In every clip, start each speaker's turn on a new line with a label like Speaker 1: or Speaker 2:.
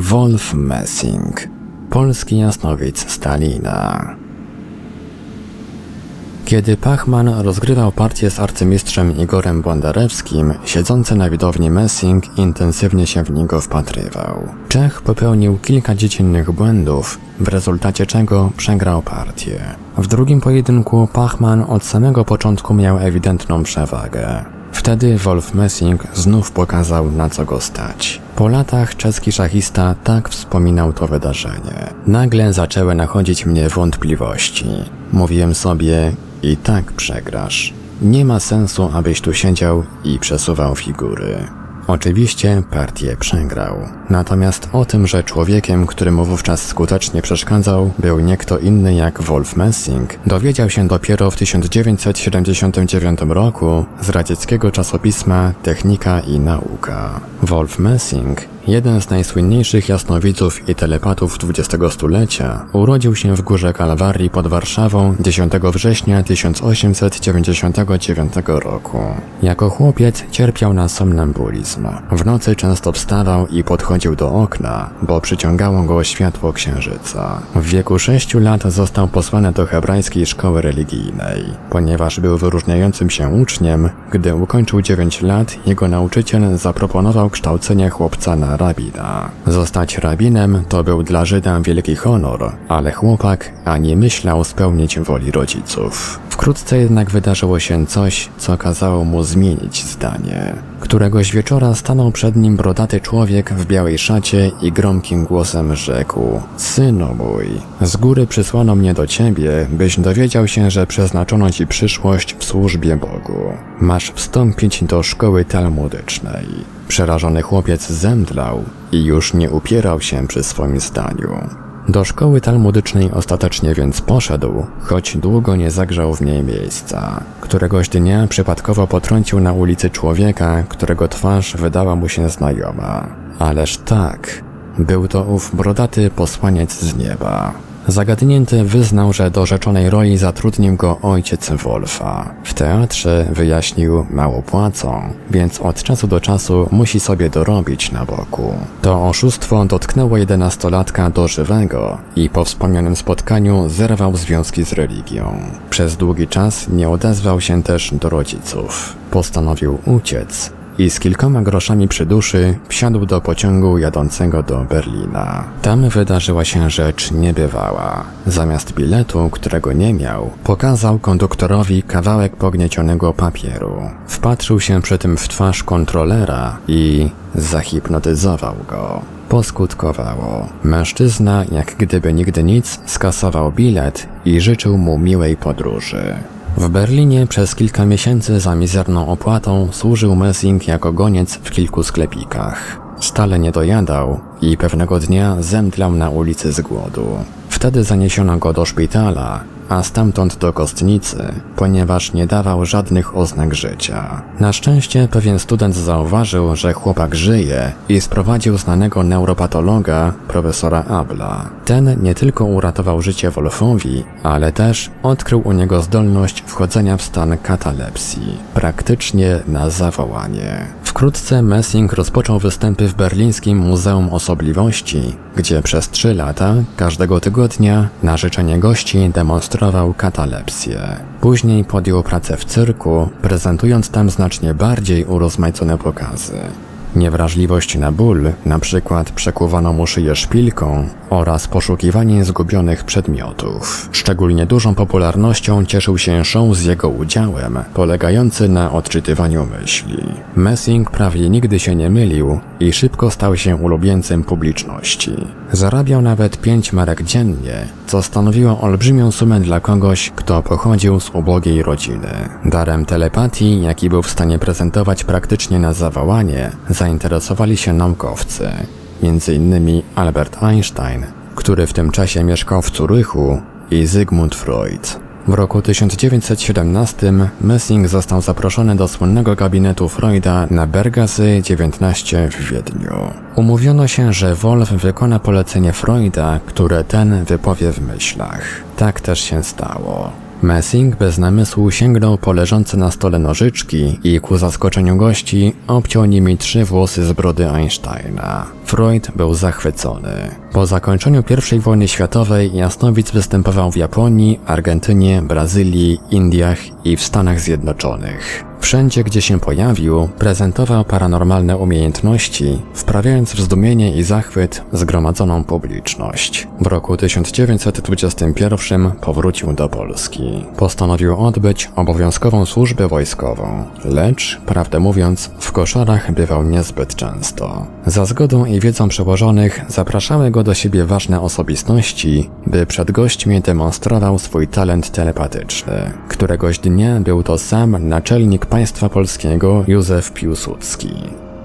Speaker 1: Wolf Messing, polski jasnowic Stalina. Kiedy Pachman rozgrywał partię z arcymistrzem Igorem Bondarewskim, siedzący na widowni Messing intensywnie się w niego wpatrywał. Czech popełnił kilka dziecinnych błędów, w rezultacie czego przegrał partię. W drugim pojedynku Pachman od samego początku miał ewidentną przewagę. Wtedy Wolf Messing znów pokazał na co go stać. Po latach czeski szachista tak wspominał to wydarzenie. Nagle zaczęły nachodzić mnie wątpliwości. Mówiłem sobie, i tak przegrasz. Nie ma sensu, abyś tu siedział i przesuwał figury. Oczywiście partię przegrał. Natomiast o tym, że człowiekiem, który mu wówczas skutecznie przeszkadzał, był nie kto inny jak Wolf Messing, dowiedział się dopiero w 1979 roku z radzieckiego czasopisma Technika i Nauka. Wolf Messing jeden z najsłynniejszych jasnowidzów i telepatów XX stulecia, urodził się w Górze Kalwarii pod Warszawą 10 września 1899 roku. Jako chłopiec cierpiał na somnambulizm. W nocy często wstawał i podchodził do okna, bo przyciągało go światło księżyca. W wieku 6 lat został posłany do hebrajskiej szkoły religijnej. Ponieważ był wyróżniającym się uczniem, gdy ukończył 9 lat, jego nauczyciel zaproponował kształcenie chłopca na rabina. Zostać rabinem to był dla Żyda wielki honor, ale chłopak ani myślał spełnić woli rodziców. Wkrótce jednak wydarzyło się coś, co kazało mu zmienić zdanie. Któregoś wieczora stanął przed nim brodaty człowiek w białej szacie i gromkim głosem rzekł: Synu mój, z góry przysłano mnie do ciebie, byś dowiedział się, że przeznaczono ci przyszłość w służbie Bogu. Masz wstąpić do szkoły talmudycznej. Przerażony chłopiec zemdlał i już nie upierał się przy swoim zdaniu. Do szkoły talmudycznej ostatecznie więc poszedł, choć długo nie zagrzał w niej miejsca. Któregoś dnia przypadkowo potrącił na ulicy człowieka, którego twarz wydała mu się znajoma. Ależ tak, był to ów brodaty posłaniec z nieba. Zagadnięty wyznał, że do rzeczonej roli zatrudnił go ojciec Wolfa. W teatrze wyjaśnił mało płacą, więc od czasu do czasu musi sobie dorobić na boku. To oszustwo dotknęło jedenastolatka do żywego i po wspomnianym spotkaniu zerwał związki z religią. Przez długi czas nie odezwał się też do rodziców. Postanowił uciec, i z kilkoma groszami przy duszy wsiadł do pociągu jadącego do Berlina. Tam wydarzyła się rzecz niebywała. Zamiast biletu, którego nie miał, pokazał konduktorowi kawałek pogniecionego papieru. Wpatrzył się przy tym w twarz kontrolera i zahipnotyzował go. Poskutkowało. Mężczyzna, jak gdyby nigdy nic, skasował bilet i życzył mu miłej podróży. W Berlinie przez kilka miesięcy za mizerną opłatą służył Messing jako goniec w kilku sklepikach. Stale nie dojadał i pewnego dnia zemdlał na ulicy z głodu. Wtedy zaniesiono go do szpitala, a stamtąd do kostnicy, ponieważ nie dawał żadnych oznak życia. Na szczęście pewien student zauważył, że chłopak żyje i sprowadził znanego neuropatologa, profesora Abla. Ten nie tylko uratował życie Wolfowi, ale też odkrył u niego zdolność wchodzenia w stan katalepsji, praktycznie na zawołanie. Wkrótce Messing rozpoczął występy w berlińskim Muzeum Osobliwości, gdzie przez trzy lata, każdego tygodnia, na życzenie gości demonstrował katalepsję. Później podjął pracę w cyrku, prezentując tam znacznie bardziej urozmaicone pokazy. Niewrażliwość na ból, na przykład przekuwano mu szyję szpilką oraz poszukiwanie zgubionych przedmiotów. Szczególnie dużą popularnością cieszył się show z jego udziałem, polegający na odczytywaniu myśli. Messing prawie nigdy się nie mylił i szybko stał się ulubieńcem publiczności. Zarabiał nawet 5 marek dziennie, co stanowiło olbrzymią sumę dla kogoś, kto pochodził z ubogiej rodziny. Darem telepatii, jaki był w stanie prezentować praktycznie na zawołanie, zainteresowali się naukowcy, m.in. Albert Einstein, który w tym czasie mieszkał w Zurychu i Zygmunt Freud. W roku 1917 Messing został zaproszony do słynnego gabinetu Freuda na Bergasy 19 w Wiedniu. Umówiono się, że Wolf wykona polecenie Freuda, które ten wypowie w myślach. Tak też się stało. Messing bez namysłu sięgnął po leżące na stole nożyczki i ku zaskoczeniu gości obciął nimi trzy włosy z brody Einsteina. Freud był zachwycony. Po zakończeniu I wojny światowej Jasnowic występował w Japonii, Argentynie, Brazylii, Indiach i w Stanach Zjednoczonych. Wszędzie, gdzie się pojawił, prezentował paranormalne umiejętności, wprawiając w zdumienie i zachwyt zgromadzoną publiczność. W roku 1921 powrócił do Polski. Postanowił odbyć obowiązkową służbę wojskową, lecz, prawdę mówiąc, w koszarach bywał niezbyt często. Za zgodą i wiedzą przełożonych zapraszały go do siebie ważne osobistości, by przed gośćmi demonstrował swój talent telepatyczny. Któregoś dnia był to sam naczelnik państwa polskiego Józef Piłsudski.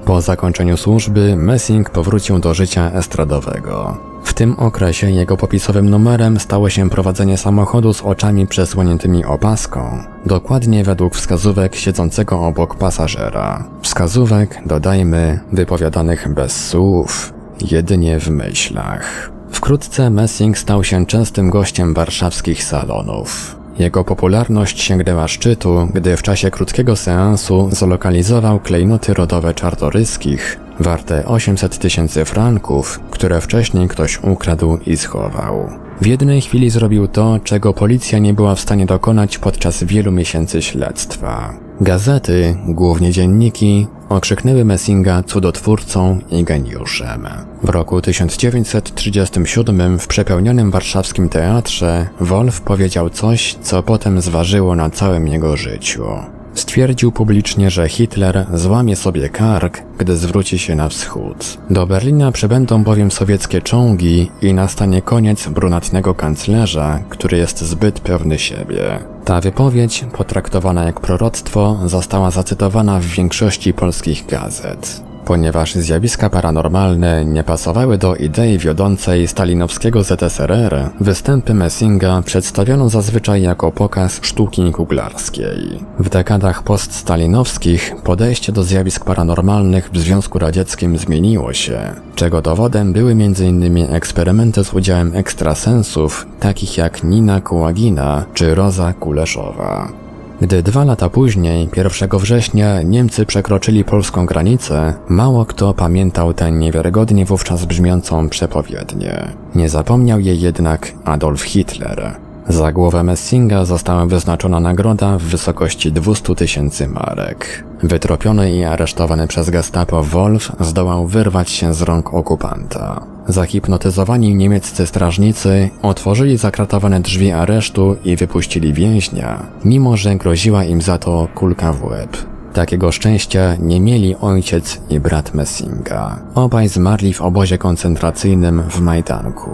Speaker 1: Po zakończeniu służby Messing powrócił do życia estradowego. W tym okresie jego popisowym numerem stało się prowadzenie samochodu z oczami przesłoniętymi opaską, dokładnie według wskazówek siedzącego obok pasażera. Wskazówek, dodajmy, wypowiadanych bez słów, jedynie w myślach. Wkrótce Messing stał się częstym gościem warszawskich salonów. Jego popularność sięgnęła szczytu, gdy w czasie krótkiego seansu zlokalizował klejnoty rodowe czartoryskich, warte 800 tysięcy franków, które wcześniej ktoś ukradł i schował. W jednej chwili zrobił to, czego policja nie była w stanie dokonać podczas wielu miesięcy śledztwa. Gazety, głównie dzienniki, okrzyknęły Messinga cudotwórcą i geniuszem. W roku 1937 w przepełnionym warszawskim teatrze Wolf powiedział coś, co potem zważyło na całym jego życiu. Stwierdził publicznie, że Hitler złamie sobie kark, gdy zwróci się na wschód. Do Berlina przybędą bowiem sowieckie czołgi i nastanie koniec brunatnego kanclerza, który jest zbyt pewny siebie. Ta wypowiedź, potraktowana jak proroctwo, została zacytowana w większości polskich gazet. Ponieważ zjawiska paranormalne nie pasowały do idei wiodącej stalinowskiego ZSRR, występy Messinga przedstawiono zazwyczaj jako pokaz sztuki kuglarskiej. W dekadach poststalinowskich podejście do zjawisk paranormalnych w Związku Radzieckim zmieniło się, czego dowodem były m.in. eksperymenty z udziałem ekstrasensów, takich jak Nina Kułagina czy Roza Kuleszowa. Gdy dwa lata później, 1 września, Niemcy przekroczyli polską granicę, mało kto pamiętał tę niewiarygodnie wówczas brzmiącą przepowiednię. Nie zapomniał jej jednak Adolf Hitler. Za głowę Messinga została wyznaczona nagroda w wysokości 200 tysięcy marek. Wytropiony i aresztowany przez gestapo Wolf zdołał wyrwać się z rąk okupanta. Zahipnotyzowani niemieccy strażnicy otworzyli zakratowane drzwi aresztu i wypuścili więźnia, mimo że groziła im za to kulka w łeb. Takiego szczęścia nie mieli ojciec i brat Messinga. Obaj zmarli w obozie koncentracyjnym w Majdanku.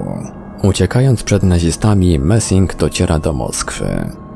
Speaker 1: Uciekając przed nazistami, Messing dociera do Moskwy.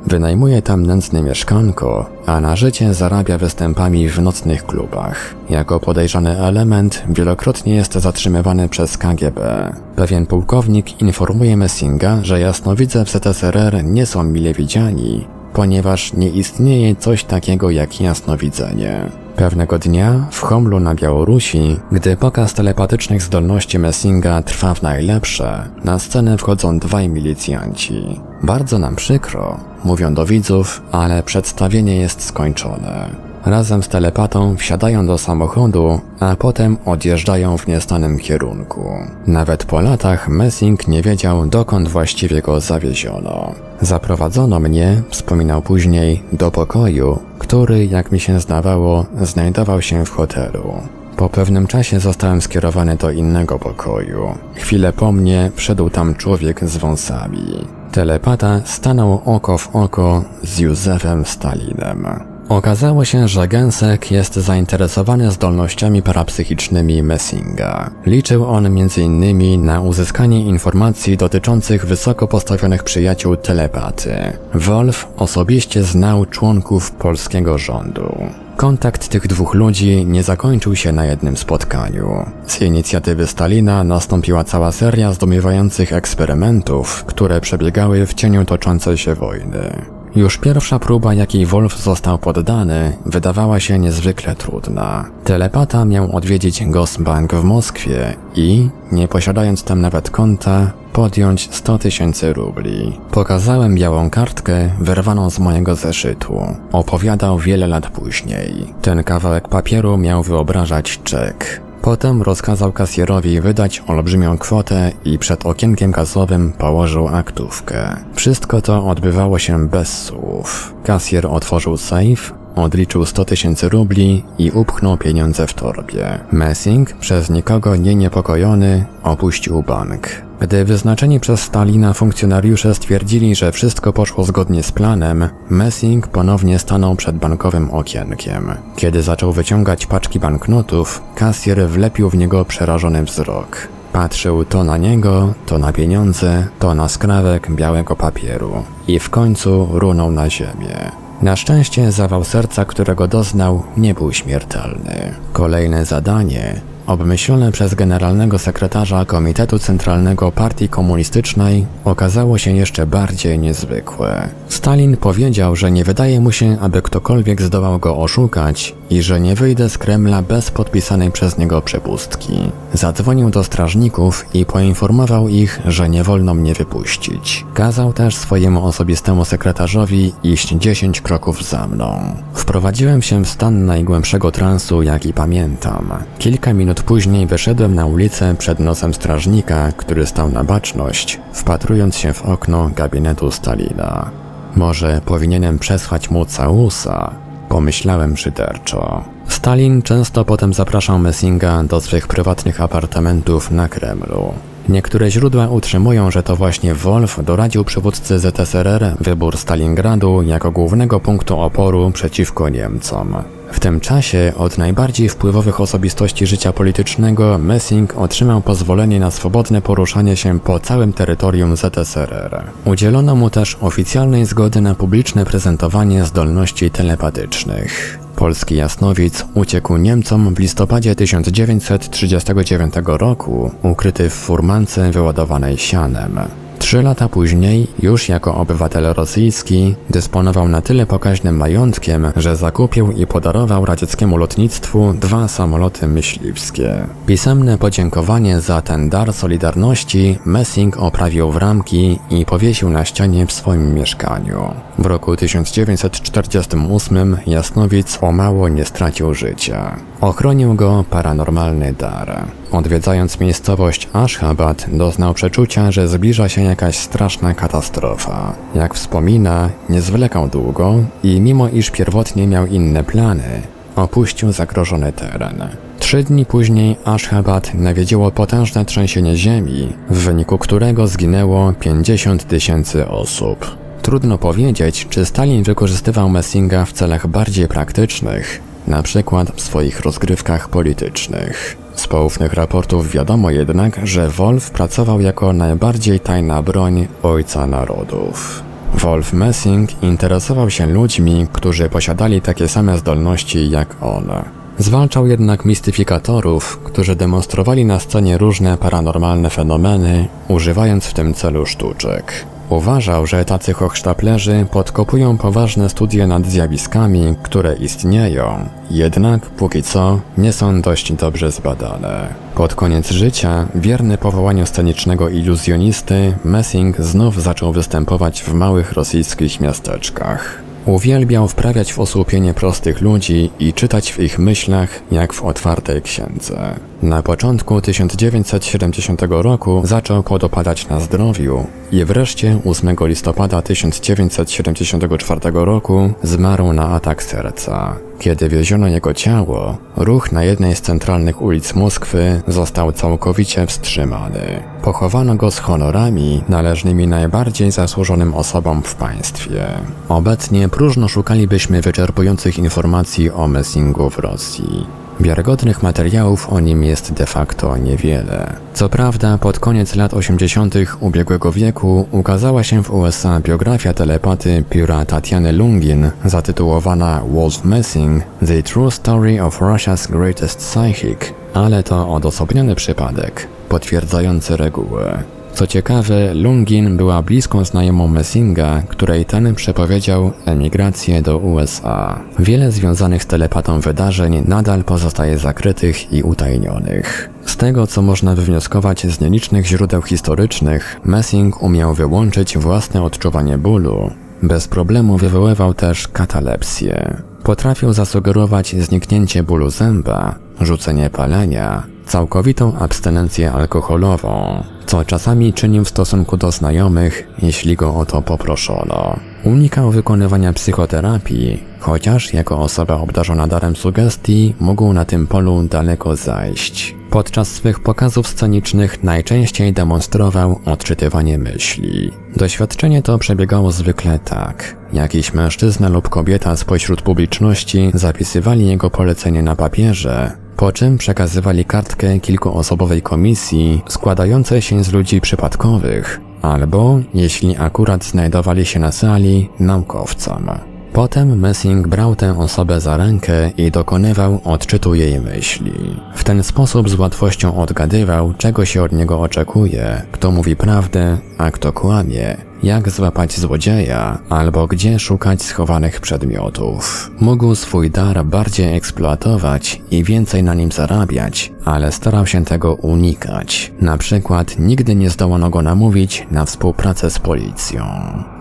Speaker 1: Wynajmuje tam nędzne mieszkanko, a na życie zarabia występami w nocnych klubach. Jako podejrzany element wielokrotnie jest zatrzymywany przez KGB. Pewien pułkownik informuje Messinga, że jasnowidze w ZSRR nie są mile widziani, ponieważ nie istnieje coś takiego jak jasnowidzenie. Pewnego dnia w Homlu na Białorusi, gdy pokaz telepatycznych zdolności Messinga trwa w najlepsze, na scenę wchodzą dwaj milicjanci. Bardzo nam przykro, mówią do widzów, ale przedstawienie jest skończone. Razem z telepatą wsiadają do samochodu, a potem odjeżdżają w niestanym kierunku. Nawet po latach Messing nie wiedział, dokąd właściwie go zawieziono. Zaprowadzono mnie, wspominał później, do pokoju, który, jak mi się zdawało, znajdował się w hotelu. Po pewnym czasie zostałem skierowany do innego pokoju. Chwilę po mnie wszedł tam człowiek z wąsami. Telepata stanął oko w oko z Józefem Stalinem. Okazało się, że Gensek jest zainteresowany zdolnościami parapsychicznymi Messinga. Liczył on m.in. na uzyskanie informacji dotyczących wysoko postawionych przyjaciół telepaty. Wolf osobiście znał członków polskiego rządu. Kontakt tych dwóch ludzi nie zakończył się na jednym spotkaniu. Z inicjatywy Stalina nastąpiła cała seria zdumiewających eksperymentów, które przebiegały w cieniu toczącej się wojny. Już pierwsza próba, jakiej Wolf został poddany, wydawała się niezwykle trudna. Telepata miał odwiedzić Gosbank w Moskwie i, nie posiadając tam nawet konta, podjąć 100 tysięcy rubli. Pokazałem białą kartkę wyrwaną z mojego zeszytu. Opowiadał wiele lat później. Ten kawałek papieru miał wyobrażać czek. Potem rozkazał kasjerowi wydać olbrzymią kwotę i przed okienkiem kasowym położył aktówkę. Wszystko to odbywało się bez słów. Kasjer otworzył safe, odliczył 100 tysięcy rubli i upchnął pieniądze w torbie. Messing, przez nikogo nie niepokojony, opuścił bank. Gdy wyznaczeni przez Stalina funkcjonariusze stwierdzili, że wszystko poszło zgodnie z planem, Messing ponownie stanął przed bankowym okienkiem. Kiedy zaczął wyciągać paczki banknotów, kasjer wlepił w niego przerażony wzrok. Patrzył to na niego, to na pieniądze, to na skrawek białego papieru i w końcu runął na ziemię. Na szczęście zawał serca, którego doznał, nie był śmiertelny. Kolejne zadanie obmyślone przez generalnego sekretarza Komitetu Centralnego Partii Komunistycznej, okazało się jeszcze bardziej niezwykłe. Stalin powiedział, że nie wydaje mu się, aby ktokolwiek zdołał go oszukać i że nie wyjdę z Kremla bez podpisanej przez niego przepustki. Zadzwonił do strażników i poinformował ich, że nie wolno mnie wypuścić. Kazał też swojemu osobistemu sekretarzowi iść 10 kroków za mną. Wprowadziłem się w stan najgłębszego transu, jaki pamiętam. Kilka minut później wyszedłem na ulicę przed nosem strażnika, który stał na baczność, wpatrując się w okno gabinetu Stalina. Może powinienem przesłać mu całusa, pomyślałem szyderczo. Stalin często potem zapraszał Messinga do swych prywatnych apartamentów na Kremlu. Niektóre źródła utrzymują, że to właśnie Wolf doradził przywódcy ZSRR wybór Stalingradu jako głównego punktu oporu przeciwko Niemcom. W tym czasie od najbardziej wpływowych osobistości życia politycznego Messing otrzymał pozwolenie na swobodne poruszanie się po całym terytorium ZSRR. Udzielono mu też oficjalnej zgody na publiczne prezentowanie zdolności telepatycznych. Polski jasnowic uciekł Niemcom w listopadzie 1939 roku, ukryty w furmance wyładowanej sianem. Trzy lata później, już jako obywatel rosyjski, dysponował na tyle pokaźnym majątkiem, że zakupił i podarował radzieckiemu lotnictwu dwa samoloty myśliwskie. Pisemne podziękowanie za ten dar solidarności Messing oprawił w ramki i powiesił na ścianie w swoim mieszkaniu. W roku 1948 Jasnowic o mało nie stracił życia. Ochronił go paranormalny dar. Odwiedzając miejscowość Ashgabat, doznał przeczucia, że zbliża się jakaś straszna katastrofa. Jak wspomina, nie zwlekał długo i mimo iż pierwotnie miał inne plany, opuścił zagrożony teren. Trzy dni później Ashgabat nawiedziło potężne trzęsienie ziemi, w wyniku którego zginęło 50 tysięcy osób. Trudno powiedzieć, czy Stalin wykorzystywał Messinga w celach bardziej praktycznych, na przykład w swoich rozgrywkach politycznych. Z poufnych raportów wiadomo jednak, że Wolf pracował jako najbardziej tajna broń Ojca Narodów. Wolf Messing interesował się ludźmi, którzy posiadali takie same zdolności jak on. Zwalczał jednak mistyfikatorów, którzy demonstrowali na scenie różne paranormalne fenomeny, używając w tym celu sztuczek. Uważał, że tacy hochsztaplerzy podkopują poważne studie nad zjawiskami, które istnieją, jednak póki co nie są dość dobrze zbadane. Pod koniec życia, wierny powołaniu scenicznego iluzjonisty, Messing znów zaczął występować w małych rosyjskich miasteczkach. Uwielbiał wprawiać w osłupienie prostych ludzi i czytać w ich myślach jak w otwartej księdze. Na początku 1970 roku zaczął podopadać na zdrowiu i wreszcie 8 listopada 1974 roku zmarł na atak serca. Kiedy wieziono jego ciało, ruch na jednej z centralnych ulic Moskwy został całkowicie wstrzymany. Pochowano go z honorami należnymi najbardziej zasłużonym osobom w państwie. Obecnie próżno szukalibyśmy wyczerpujących informacji o Messingu w Rosji. Wiarygodnych materiałów o nim jest de facto niewiele. Co prawda, pod koniec lat 80. ubiegłego wieku ukazała się w USA biografia telepaty pióra Tatiany Lungin zatytułowana Wolf Messing – The True Story of Russia's Greatest Psychic, ale to odosobniony przypadek, potwierdzający regułę. Co ciekawe, Lungin była bliską znajomą Messinga, której ten przepowiedział emigrację do USA. Wiele związanych z telepatą wydarzeń nadal pozostaje zakrytych i utajnionych. Z tego, co można wywnioskować z nielicznych źródeł historycznych, Messing umiał wyłączyć własne odczuwanie bólu. Bez problemu wywoływał też katalepsję. Potrafił zasugerować zniknięcie bólu zęba, rzucenie palenia, całkowitą abstynencję alkoholową, co czasami czynił w stosunku do znajomych, jeśli go o to poproszono. Unikał wykonywania psychoterapii, chociaż jako osoba obdarzona darem sugestii mógł na tym polu daleko zajść. Podczas swych pokazów scenicznych najczęściej demonstrował odczytywanie myśli. Doświadczenie to przebiegało zwykle tak. Jakiś mężczyzna lub kobieta spośród publiczności zapisywali jego polecenie na papierze, po czym przekazywali kartkę kilkuosobowej komisji składającej się z ludzi przypadkowych, albo, jeśli akurat znajdowali się na sali, naukowcom. Potem Messing brał tę osobę za rękę i dokonywał odczytu jej myśli. W ten sposób z łatwością odgadywał, czego się od niego oczekuje, kto mówi prawdę, a kto kłamie, jak złapać złodzieja, albo gdzie szukać schowanych przedmiotów. Mógł swój dar bardziej eksploatować i więcej na nim zarabiać, ale starał się tego unikać. Na przykład nigdy nie zdołano go namówić na współpracę z policją.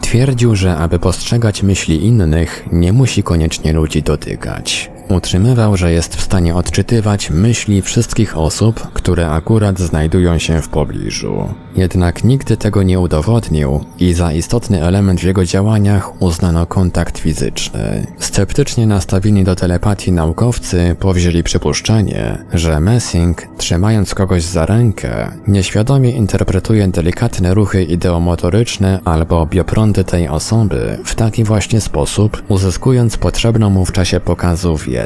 Speaker 1: Twierdził, że aby postrzegać myśli innych, nie musi koniecznie ludzi dotykać. Utrzymywał, że jest w stanie odczytywać myśli wszystkich osób, które akurat znajdują się w pobliżu. Jednak nigdy tego nie udowodnił i za istotny element w jego działaniach uznano kontakt fizyczny. Sceptycznie nastawieni do telepatii naukowcy powzięli przypuszczenie, że Messing, trzymając kogoś za rękę, nieświadomie interpretuje delikatne ruchy ideomotoryczne albo bioprądy tej osoby w taki właśnie sposób, uzyskując potrzebną mu w czasie pokazu wiedzę.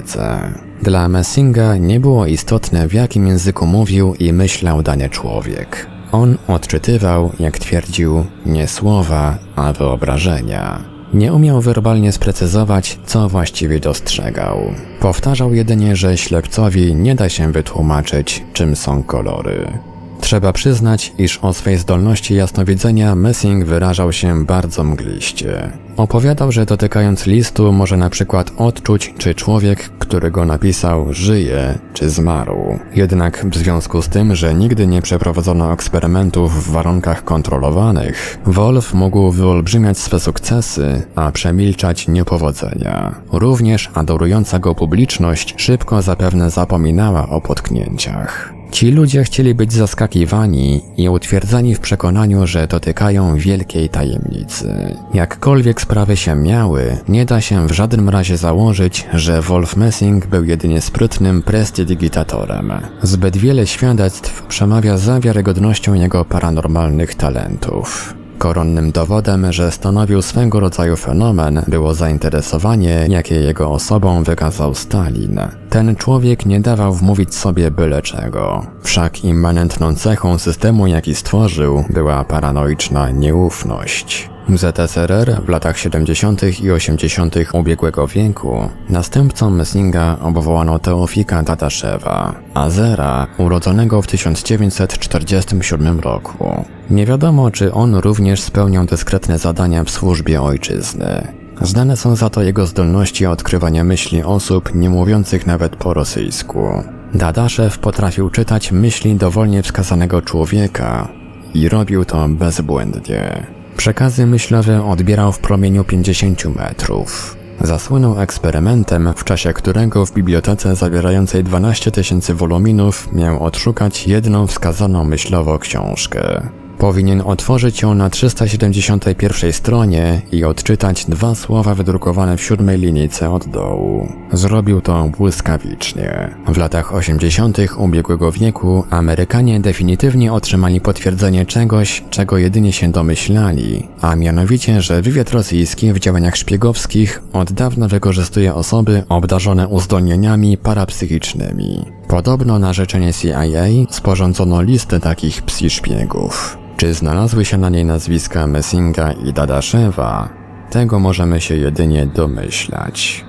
Speaker 1: Dla Messinga nie było istotne w jakim języku mówił i myślał dany człowiek. On odczytywał, jak twierdził, nie słowa, a wyobrażenia. Nie umiał werbalnie sprecyzować, co właściwie dostrzegał. Powtarzał jedynie, że ślepcowi nie da się wytłumaczyć, czym są kolory. Trzeba przyznać, iż o swej zdolności jasnowidzenia Messing wyrażał się bardzo mgliście. Opowiadał, że dotykając listu może na przykład odczuć, czy człowiek, który go napisał, żyje, czy zmarł. Jednak w związku z tym, że nigdy nie przeprowadzono eksperymentów w warunkach kontrolowanych, Wolf mógł wyolbrzymiać swe sukcesy, a przemilczać niepowodzenia. Również adorująca go publiczność szybko zapewne zapominała o potknięciach. Ci ludzie chcieli być zaskakiwani i utwierdzani w przekonaniu, że dotykają wielkiej tajemnicy. Jakkolwiek sprawy się miały, nie da się w żadnym razie założyć, że Wolf Messing był jedynie sprytnym prestidigitatorem. Zbyt wiele świadectw przemawia za wiarygodnością jego paranormalnych talentów. Koronnym dowodem, że stanowił swego rodzaju fenomen, było zainteresowanie, jakie jego osobą wykazał Stalin. Ten człowiek nie dawał wmówić sobie byle czego. Wszak immanentną cechą systemu, jaki stworzył, była paranoiczna nieufność. ZSRR w latach 70. i 80. ubiegłego wieku następcą Messinga obwołano Teofika Dadaszewa, Azera, urodzonego w 1947 roku. Nie wiadomo, czy on również spełniał dyskretne zadania w służbie ojczyzny. Znane są za to jego zdolności odkrywania myśli osób nie mówiących nawet po rosyjsku. Dadaszew potrafił czytać myśli dowolnie wskazanego człowieka i robił to bezbłędnie. Przekazy myślowe odbierał w promieniu 50 metrów. Zasłynął eksperymentem, w czasie którego w bibliotece zawierającej 12 tysięcy woluminów miał odszukać jedną wskazaną myślowo książkę. Powinien otworzyć ją na 371 stronie i odczytać dwa słowa wydrukowane w siódmej linijce od dołu. Zrobił to błyskawicznie. W latach 80. ubiegłego wieku Amerykanie definitywnie otrzymali potwierdzenie czegoś, czego jedynie się domyślali, a mianowicie, że wywiad rosyjski w działaniach szpiegowskich od dawna wykorzystuje osoby obdarzone uzdolnieniami parapsychicznymi. Podobno na życzenie CIA sporządzono listę takich psi szpiegów. Czy znalazły się na niej nazwiska Messinga i Dadaszewa? Tego możemy się jedynie domyślać.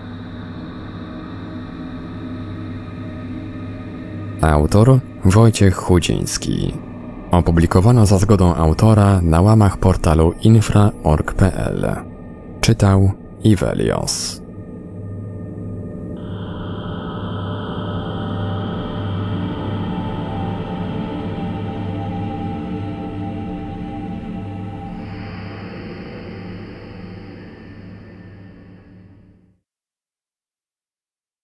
Speaker 1: Autor Wojciech Chudziński Opublikowano za zgodą autora na łamach portalu infra.org.pl. Czytał Ivelios.